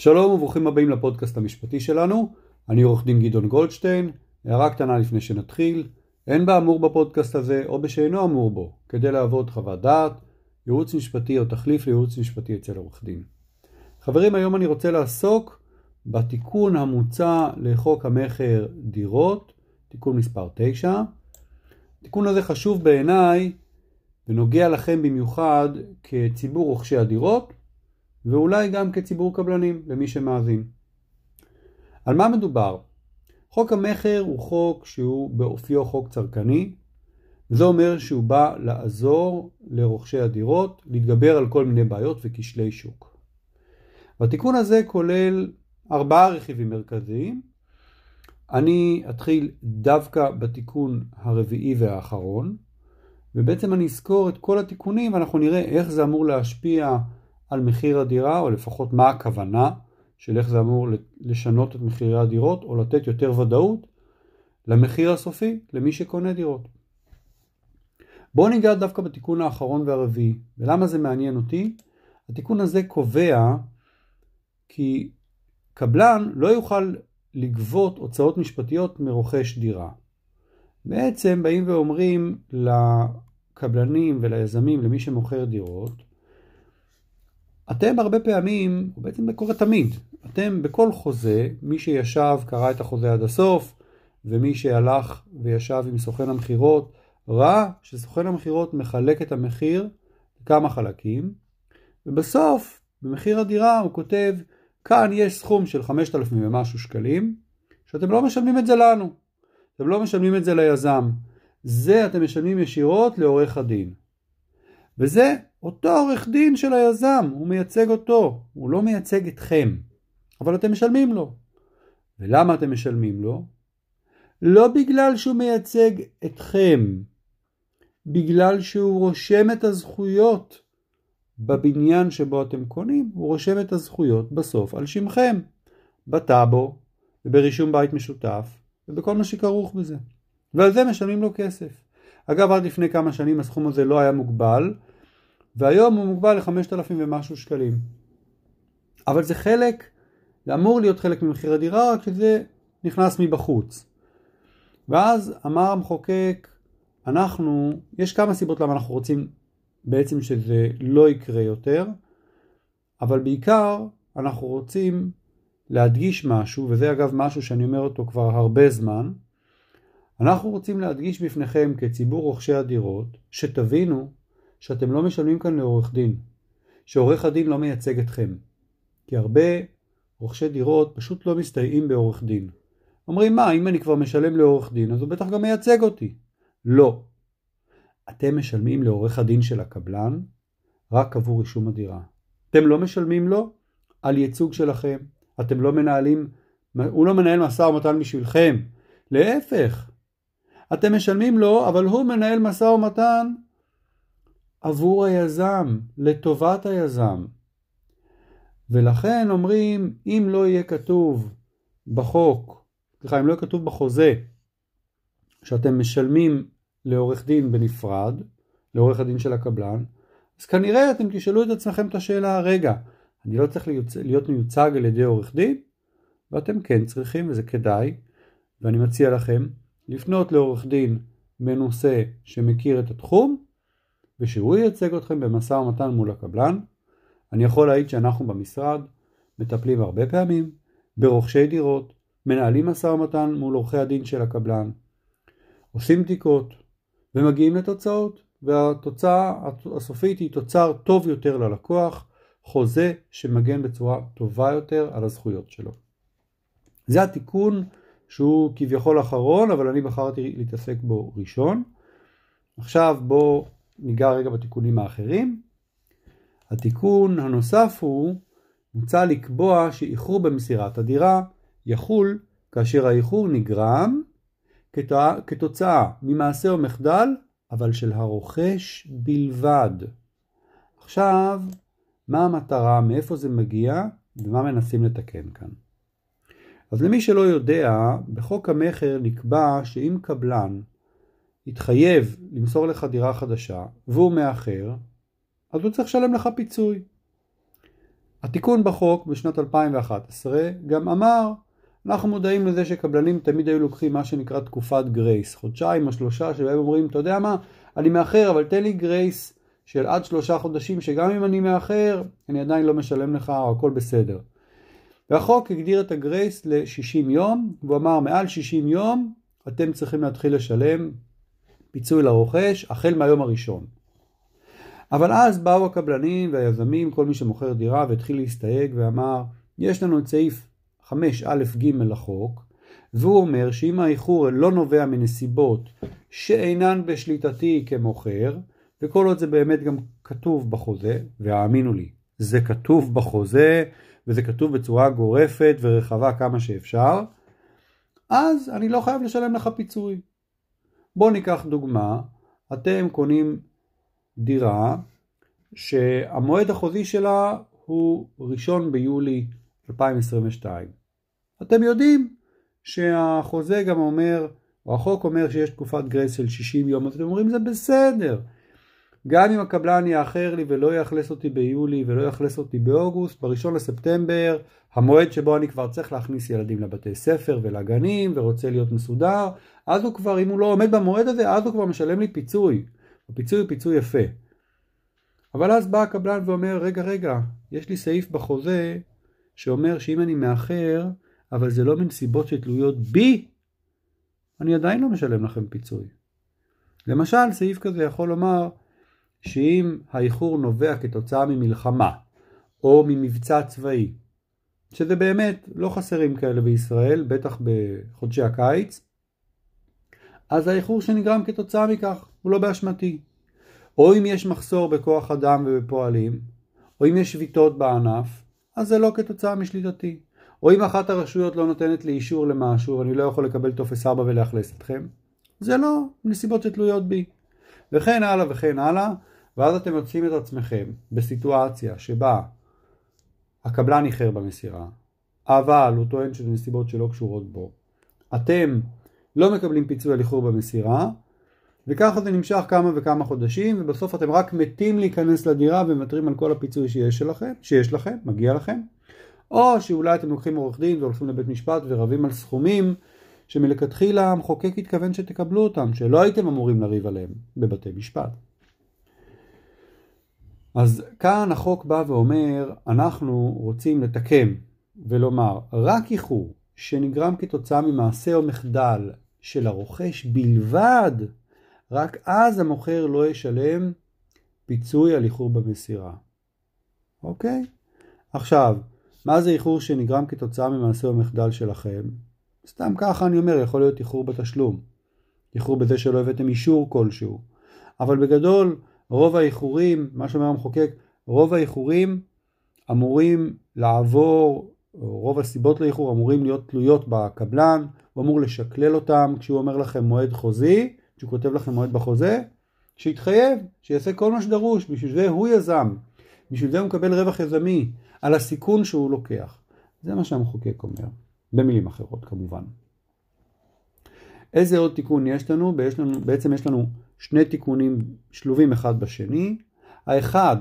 שלום וברוכים הבאים לפודקאסט המשפטי שלנו, אני עורך דין גדעון גולדשטיין, הערה קטנה לפני שנתחיל, אין באמור בפודקאסט הזה או בשאינו אמור בו כדי לעבוד חוות דעת, ייעוץ משפטי או תחליף לייעוץ משפטי אצל עורך דין. חברים, היום אני רוצה לעסוק בתיקון המוצע לחוק המכר דירות, תיקון מספר 9. התיקון הזה חשוב בעיניי ונוגע לכם במיוחד כציבור רוכשי הדירות ואולי גם כציבור קבלנים למי שמאזין. על מה מדובר? חוק המכר הוא חוק שהוא באופיו חוק צרכני, זה אומר שהוא בא לעזור לרוכשי הדירות להתגבר על כל מיני בעיות וכשלי שוק. והתיקון הזה כולל ארבעה רכיבים מרכזיים. אני אתחיל דווקא בתיקון הרביעי והאחרון, ובעצם אני אזכור את כל התיקונים ואנחנו נראה איך זה אמור להשפיע על מחיר הדירה, או לפחות מה הכוונה של איך זה אמור לשנות את מחירי הדירות, או לתת יותר ודאות למחיר הסופי למי שקונה דירות. בואו ניגע דווקא בתיקון האחרון והרביעי, ולמה זה מעניין אותי? התיקון הזה קובע כי קבלן לא יוכל לגבות הוצאות משפטיות מרוכש דירה. בעצם באים ואומרים לקבלנים וליזמים, למי שמוכר דירות, אתם הרבה פעמים, בעצם זה קורה תמיד, אתם בכל חוזה, מי שישב קרא את החוזה עד הסוף, ומי שהלך וישב עם סוכן המכירות, ראה שסוכן המכירות מחלק את המחיר לכמה חלקים, ובסוף, במחיר הדירה הוא כותב, כאן יש סכום של 5,000 ומשהו שקלים, שאתם לא משלמים את זה לנו, אתם לא משלמים את זה ליזם, זה אתם משלמים ישירות לעורך הדין. וזה אותו עורך דין של היזם, הוא מייצג אותו, הוא לא מייצג אתכם, אבל אתם משלמים לו. ולמה אתם משלמים לו? לא בגלל שהוא מייצג אתכם, בגלל שהוא רושם את הזכויות בבניין שבו אתם קונים, הוא רושם את הזכויות בסוף על שמכם, בטאבו וברישום בית משותף ובכל מה שכרוך בזה. ועל זה משלמים לו כסף. אגב, עד לפני כמה שנים הסכום הזה לא היה מוגבל, והיום הוא מוגבל ל-5,000 ומשהו שקלים. אבל זה חלק, זה אמור להיות חלק ממחיר הדירה, רק שזה נכנס מבחוץ. ואז אמר המחוקק, אנחנו, יש כמה סיבות למה אנחנו רוצים בעצם שזה לא יקרה יותר, אבל בעיקר אנחנו רוצים להדגיש משהו, וזה אגב משהו שאני אומר אותו כבר הרבה זמן, אנחנו רוצים להדגיש בפניכם כציבור רוכשי הדירות, שתבינו שאתם לא משלמים כאן לעורך דין, שעורך הדין לא מייצג אתכם. כי הרבה רוכשי דירות פשוט לא מסתייעים בעורך דין. אומרים מה, אם אני כבר משלם לעורך דין, אז הוא בטח גם מייצג אותי. לא. אתם משלמים לעורך הדין של הקבלן רק עבור רישום הדירה. אתם לא משלמים לו על ייצוג שלכם. אתם לא מנהלים, הוא לא מנהל משא ומתן בשבילכם. להפך. אתם משלמים לו, אבל הוא מנהל משא ומתן עבור היזם, לטובת היזם. ולכן אומרים, אם לא יהיה כתוב בחוק, סליחה, אם לא יהיה כתוב בחוזה, שאתם משלמים לעורך דין בנפרד, לעורך הדין של הקבלן, אז כנראה אתם תשאלו את עצמכם את השאלה, רגע, אני לא צריך להיות מיוצג על ידי עורך דין? ואתם כן צריכים וזה כדאי, ואני מציע לכם לפנות לעורך דין מנוסה שמכיר את התחום, ושהוא ייצג אתכם במשא ומתן מול הקבלן. אני יכול להעיד שאנחנו במשרד מטפלים הרבה פעמים ברוכשי דירות, מנהלים משא ומתן מול עורכי הדין של הקבלן, עושים בדיקות ומגיעים לתוצאות, והתוצאה הסופית היא תוצר טוב יותר ללקוח, חוזה שמגן בצורה טובה יותר על הזכויות שלו. זה התיקון שהוא כביכול אחרון, אבל אני בחרתי להתעסק בו ראשון. עכשיו בואו ניגע רגע בתיקונים האחרים. התיקון הנוסף הוא, מוצע לקבוע שאיחור במסירת הדירה יחול כאשר האיחור נגרם כתוצאה ממעשה או מחדל, אבל של הרוכש בלבד. עכשיו, מה המטרה, מאיפה זה מגיע ומה מנסים לתקן כאן. אז למי שלא יודע, בחוק המכר נקבע שאם קבלן התחייב למסור לך דירה חדשה והוא מאחר, אז הוא צריך לשלם לך פיצוי. התיקון בחוק בשנת 2011 גם אמר, אנחנו מודעים לזה שקבלנים תמיד היו לוקחים מה שנקרא תקופת גרייס, חודשיים או שלושה שבהם אומרים, אתה יודע מה, אני מאחר אבל תן לי גרייס של עד שלושה חודשים שגם אם אני מאחר, אני עדיין לא משלם לך או הכל בסדר. והחוק הגדיר את הגרייס ל-60 יום, והוא אמר מעל 60 יום אתם צריכים להתחיל לשלם פיצוי לרוכש החל מהיום הראשון. אבל אז באו הקבלנים והיזמים, כל מי שמוכר דירה והתחיל להסתייג ואמר, יש לנו את סעיף 5א-ג לחוק, והוא אומר שאם האיחור לא נובע מנסיבות שאינן בשליטתי כמוכר, וכל עוד זה באמת גם כתוב בחוזה, והאמינו לי, זה כתוב בחוזה, וזה כתוב בצורה גורפת ורחבה כמה שאפשר, אז אני לא חייב לשלם לך פיצוי. בואו ניקח דוגמה, אתם קונים דירה שהמועד החוזי שלה הוא ראשון ביולי 2022. אתם יודעים שהחוזה גם אומר, או החוק אומר שיש תקופת גרייס של 60 יום, אז אתם אומרים זה בסדר. גם אם הקבלן יאחר לי ולא יאכלס אותי ביולי ולא יאכלס אותי באוגוסט, בראשון לספטמבר, המועד שבו אני כבר צריך להכניס ילדים לבתי ספר ולגנים ורוצה להיות מסודר, אז הוא כבר, אם הוא לא עומד במועד הזה, אז הוא כבר משלם לי פיצוי. הפיצוי הוא פיצוי יפה. אבל אז בא הקבלן ואומר, רגע, רגע, יש לי סעיף בחוזה שאומר שאם אני מאחר, אבל זה לא מנסיבות שתלויות בי, אני עדיין לא משלם לכם פיצוי. למשל, סעיף כזה יכול לומר שאם האיחור נובע כתוצאה ממלחמה או ממבצע צבאי, שזה באמת לא חסרים כאלה בישראל, בטח בחודשי הקיץ, אז האיחור שנגרם כתוצאה מכך הוא לא באשמתי. או אם יש מחסור בכוח אדם ובפועלים, או אם יש שביתות בענף, אז זה לא כתוצאה משליטתי. או אם אחת הרשויות לא נותנת לי אישור למשהו ואני לא יכול לקבל טופס 4 ולאכלס אתכם, זה לא נסיבות שתלויות בי. וכן הלאה וכן הלאה, ואז אתם מוצאים את עצמכם בסיטואציה שבה הקבלן איחר במסירה, אבל הוא טוען שזה נסיבות שלא קשורות בו. אתם לא מקבלים פיצוי על איחור במסירה, וככה זה נמשך כמה וכמה חודשים, ובסוף אתם רק מתים להיכנס לדירה ומוותרים על כל הפיצוי שיש, שלכם, שיש לכם, מגיע לכם. או שאולי אתם לוקחים עורך דין והולכים לבית משפט ורבים על סכומים שמלכתחילה המחוקק התכוון שתקבלו אותם, שלא הייתם אמורים לריב עליהם בבתי משפט. אז כאן החוק בא ואומר, אנחנו רוצים לתקן ולומר, רק איחור שנגרם כתוצאה ממעשה או מחדל של הרוכש בלבד, רק אז המוכר לא ישלם פיצוי על איחור במסירה. אוקיי? עכשיו, מה זה איחור שנגרם כתוצאה ממעשה או מחדל שלכם? סתם ככה אני אומר, יכול להיות איחור בתשלום. איחור בזה שלא הבאתם אישור כלשהו. אבל בגדול, רוב האיחורים, מה שאומר המחוקק, רוב האיחורים אמורים לעבור, רוב הסיבות לאיחור אמורים להיות תלויות בקבלן, הוא אמור לשקלל אותם כשהוא אומר לכם מועד חוזי, כשהוא כותב לכם מועד בחוזה, שיתחייב, שיעשה כל מה שדרוש, בשביל זה הוא יזם, בשביל זה הוא מקבל רווח יזמי, על הסיכון שהוא לוקח. זה מה שהמחוקק אומר, במילים אחרות כמובן. איזה עוד תיקון יש לנו? בעצם יש לנו שני תיקונים שלובים אחד בשני. האחד,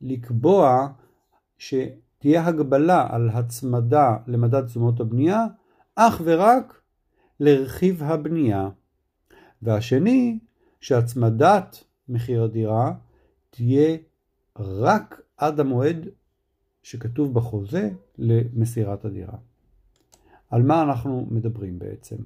לקבוע שתהיה הגבלה על הצמדה למדד תשומות הבנייה, אך ורק לרכיב הבנייה. והשני, שהצמדת מחיר הדירה תהיה רק עד המועד שכתוב בחוזה למסירת הדירה. על מה אנחנו מדברים בעצם?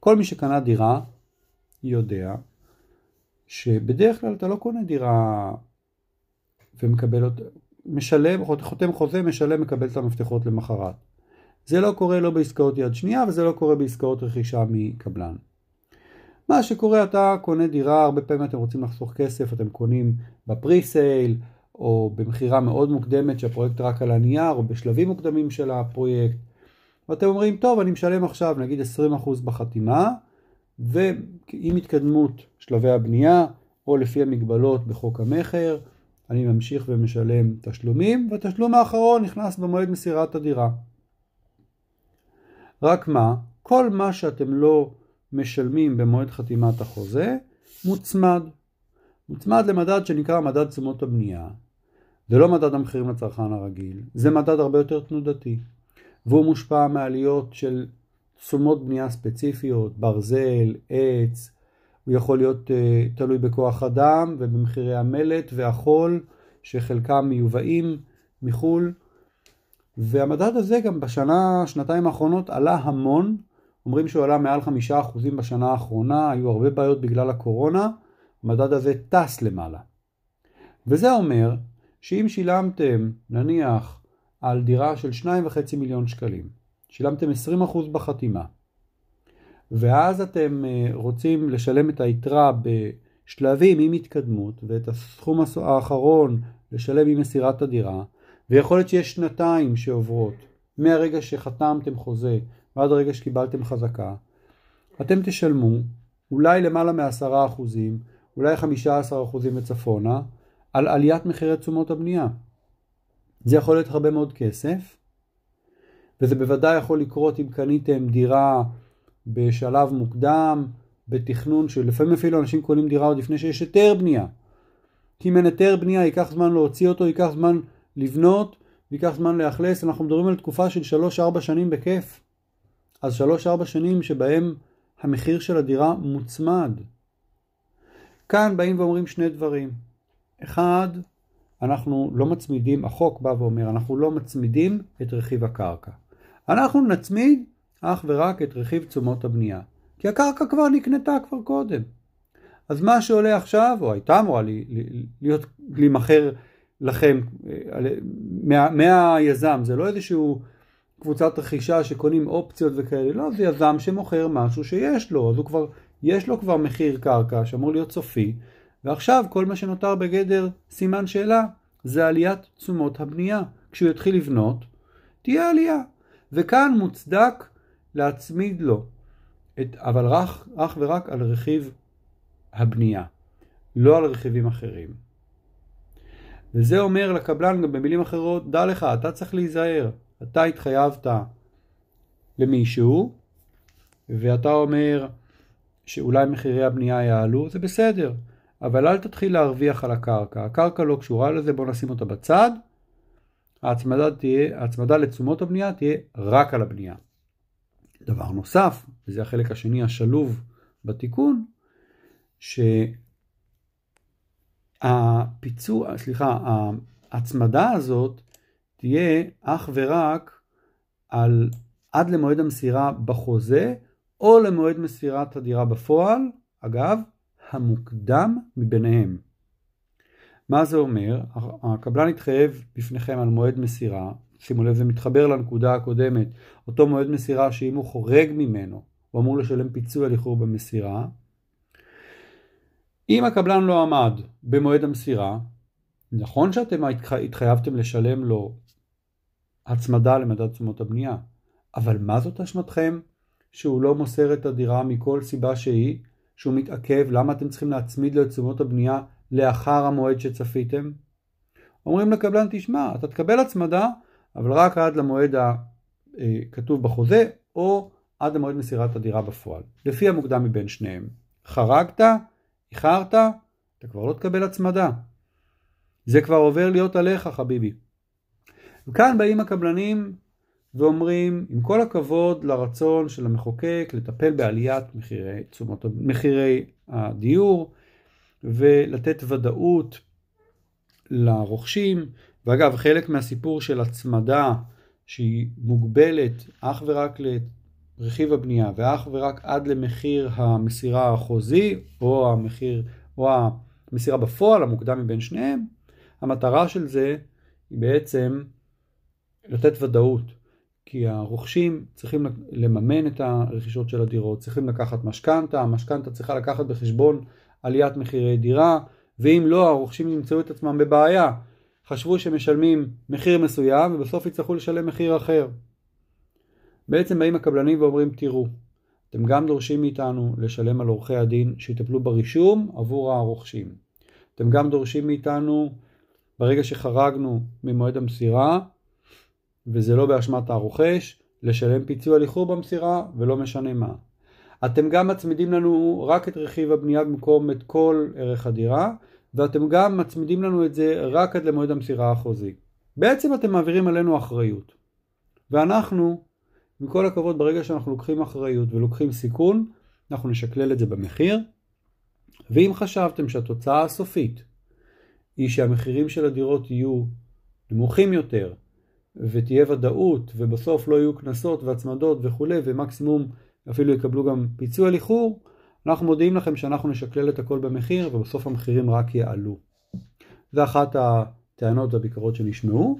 כל מי שקנה דירה יודע שבדרך כלל אתה לא קונה דירה ומקבל אותה, משלם, חותם חוזה, משלם, מקבל את המפתחות למחרת. זה לא קורה לא בעסקאות יד שנייה וזה לא קורה בעסקאות רכישה מקבלן. מה שקורה אתה קונה דירה, הרבה פעמים אתם רוצים לחסוך כסף, אתם קונים בפרי-סייל או במכירה מאוד מוקדמת שהפרויקט רק על הנייר או בשלבים מוקדמים של הפרויקט ואתם אומרים טוב אני משלם עכשיו נגיד 20% בחתימה ועם התקדמות שלבי הבנייה, או לפי המגבלות בחוק המכר, אני ממשיך ומשלם תשלומים, והתשלום האחרון נכנס במועד מסירת הדירה. רק מה, כל מה שאתם לא משלמים במועד חתימת החוזה, מוצמד. מוצמד למדד שנקרא מדד תשומות הבנייה. זה לא מדד המחירים לצרכן הרגיל, זה מדד הרבה יותר תנודתי, והוא מושפע מעליות של תשומות בנייה ספציפיות, ברזל, עץ, הוא יכול להיות uh, תלוי בכוח אדם ובמחירי המלט והחול, שחלקם מיובאים מחו"ל, והמדד הזה גם בשנה, שנתיים האחרונות עלה המון, אומרים שהוא עלה מעל חמישה אחוזים בשנה האחרונה, היו הרבה בעיות בגלל הקורונה, המדד הזה טס למעלה. וזה אומר שאם שילמתם נניח על דירה של 2.5 מיליון שקלים, שילמתם 20% בחתימה, ואז אתם אה, רוצים לשלם את היתרה בשלבים עם התקדמות ואת הסכום האחרון לשלם עם מסירת הדירה, ויכול להיות שיש שנתיים שעוברות מהרגע שחתמתם חוזה ועד הרגע שקיבלתם חזקה, אתם תשלמו אולי למעלה מ-10%, אולי 15% וצפונה, על עליית מחירי תשומות הבנייה. זה יכול להיות הרבה מאוד כסף, וזה בוודאי יכול לקרות אם קניתם דירה בשלב מוקדם, בתכנון שלפעמים אפילו אנשים קונים דירה עוד לפני שיש היתר בנייה. כי אם אין היתר בנייה ייקח זמן להוציא אותו, ייקח זמן לבנות, ייקח זמן לאכלס, אנחנו מדברים על תקופה של 3-4 שנים בכיף. אז 3-4 שנים שבהם המחיר של הדירה מוצמד. כאן באים ואומרים שני דברים. אחד, אנחנו לא מצמידים, החוק בא ואומר, אנחנו לא מצמידים את רכיב הקרקע. אנחנו נצמיד אך ורק את רכיב תשומות הבנייה. כי הקרקע כבר נקנתה כבר קודם. אז מה שעולה עכשיו, או הייתה אמורה להיות, להימכר לכם מה, מהיזם, זה לא איזשהו קבוצת רכישה שקונים אופציות וכאלה, לא, זה יזם שמוכר משהו שיש לו, אז הוא כבר, יש לו כבר מחיר קרקע שאמור להיות סופי, ועכשיו כל מה שנותר בגדר סימן שאלה זה עליית תשומות הבנייה. כשהוא יתחיל לבנות, תהיה עלייה. וכאן מוצדק להצמיד לו, את, אבל רק, אך ורק על רכיב הבנייה, לא על רכיבים אחרים. וזה אומר לקבלן גם במילים אחרות, דע לך, אתה צריך להיזהר. אתה התחייבת למישהו, ואתה אומר שאולי מחירי הבנייה יעלו, זה בסדר. אבל אל תתחיל להרוויח על הקרקע. הקרקע לא קשורה לזה, בוא נשים אותה בצד. ההצמדה, תהיה, ההצמדה לתשומות הבנייה תהיה רק על הבנייה. דבר נוסף, וזה החלק השני השלוב בתיקון, שהפיצוע, סליחה, ההצמדה הזאת תהיה אך ורק על עד למועד המסירה בחוזה או למועד מסירת הדירה בפועל, אגב, המוקדם מביניהם. מה זה אומר? הקבלן התחייב בפניכם על מועד מסירה, שימו לב זה מתחבר לנקודה הקודמת, אותו מועד מסירה שאם הוא חורג ממנו, הוא אמור לשלם פיצוי על איחור במסירה. אם הקבלן לא עמד במועד המסירה, נכון שאתם התחייבתם לשלם לו הצמדה למדד תשומות הבנייה, אבל מה זאת אשמתכם שהוא לא מוסר את הדירה מכל סיבה שהיא, שהוא מתעכב, למה אתם צריכים להצמיד לו את תשומות הבנייה לאחר המועד שצפיתם? אומרים לקבלן, תשמע, אתה תקבל הצמדה, אבל רק עד למועד הכתוב בחוזה, או עד למועד מסירת הדירה בפועל, לפי המוקדם מבין שניהם. חרגת, איחרת, אתה כבר לא תקבל הצמדה. זה כבר עובר להיות עליך, חביבי. וכאן באים הקבלנים ואומרים, עם כל הכבוד לרצון של המחוקק לטפל בעליית מחירי, תשומות, מחירי הדיור ולתת ודאות לרוכשים, ואגב חלק מהסיפור של הצמדה שהיא מוגבלת אך ורק לרכיב הבנייה ואך ורק עד למחיר המסירה החוזי או המחיר או המסירה בפועל המוקדם מבין שניהם, המטרה של זה היא בעצם לתת ודאות, כי הרוכשים צריכים לממן את הרכישות של הדירות, צריכים לקחת משכנתה, המשכנתה צריכה לקחת בחשבון עליית מחירי דירה, ואם לא, הרוכשים ימצאו את עצמם בבעיה. חשבו שמשלמים מחיר מסוים ובסוף יצטרכו לשלם מחיר אחר. בעצם באים הקבלנים ואומרים, תראו, אתם גם דורשים מאיתנו לשלם על עורכי הדין שיטפלו ברישום עבור הרוכשים. אתם גם דורשים מאיתנו, ברגע שחרגנו ממועד המסירה, וזה לא באשמת הרוכש, לשלם פיצוי על איחור במסירה ולא משנה מה. אתם גם מצמידים לנו רק את רכיב הבנייה במקום את כל ערך הדירה, ואתם גם מצמידים לנו את זה רק עד למועד המסירה החוזי. בעצם אתם מעבירים עלינו אחריות. ואנחנו, עם כל הכבוד, ברגע שאנחנו לוקחים אחריות ולוקחים סיכון, אנחנו נשקלל את זה במחיר. ואם חשבתם שהתוצאה הסופית היא שהמחירים של הדירות יהיו נמוכים יותר, ותהיה ודאות, ובסוף לא יהיו קנסות והצמדות וכולי, ומקסימום אפילו יקבלו גם פיצוי על איחור, אנחנו מודיעים לכם שאנחנו נשקלל את הכל במחיר, ובסוף המחירים רק יעלו. זה אחת הטענות והביקורות שנשמעו.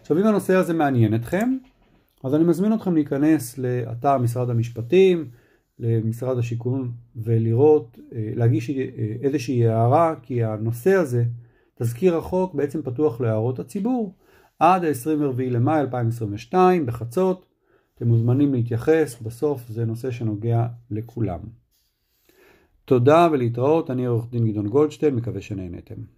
עכשיו אם הנושא הזה מעניין אתכם, אז אני מזמין אתכם להיכנס לאתר משרד המשפטים, למשרד השיכון ולראות, אה, להגיש אה, איזושהי הערה, כי הנושא הזה, תזכיר החוק בעצם פתוח להערות הציבור עד ה-24 למאי 2022 בחצות. אתם מוזמנים להתייחס, בסוף זה נושא שנוגע לכולם. תודה ולהתראות, אני עורך דין גדעון גולדשטיין, מקווה שנהנתם.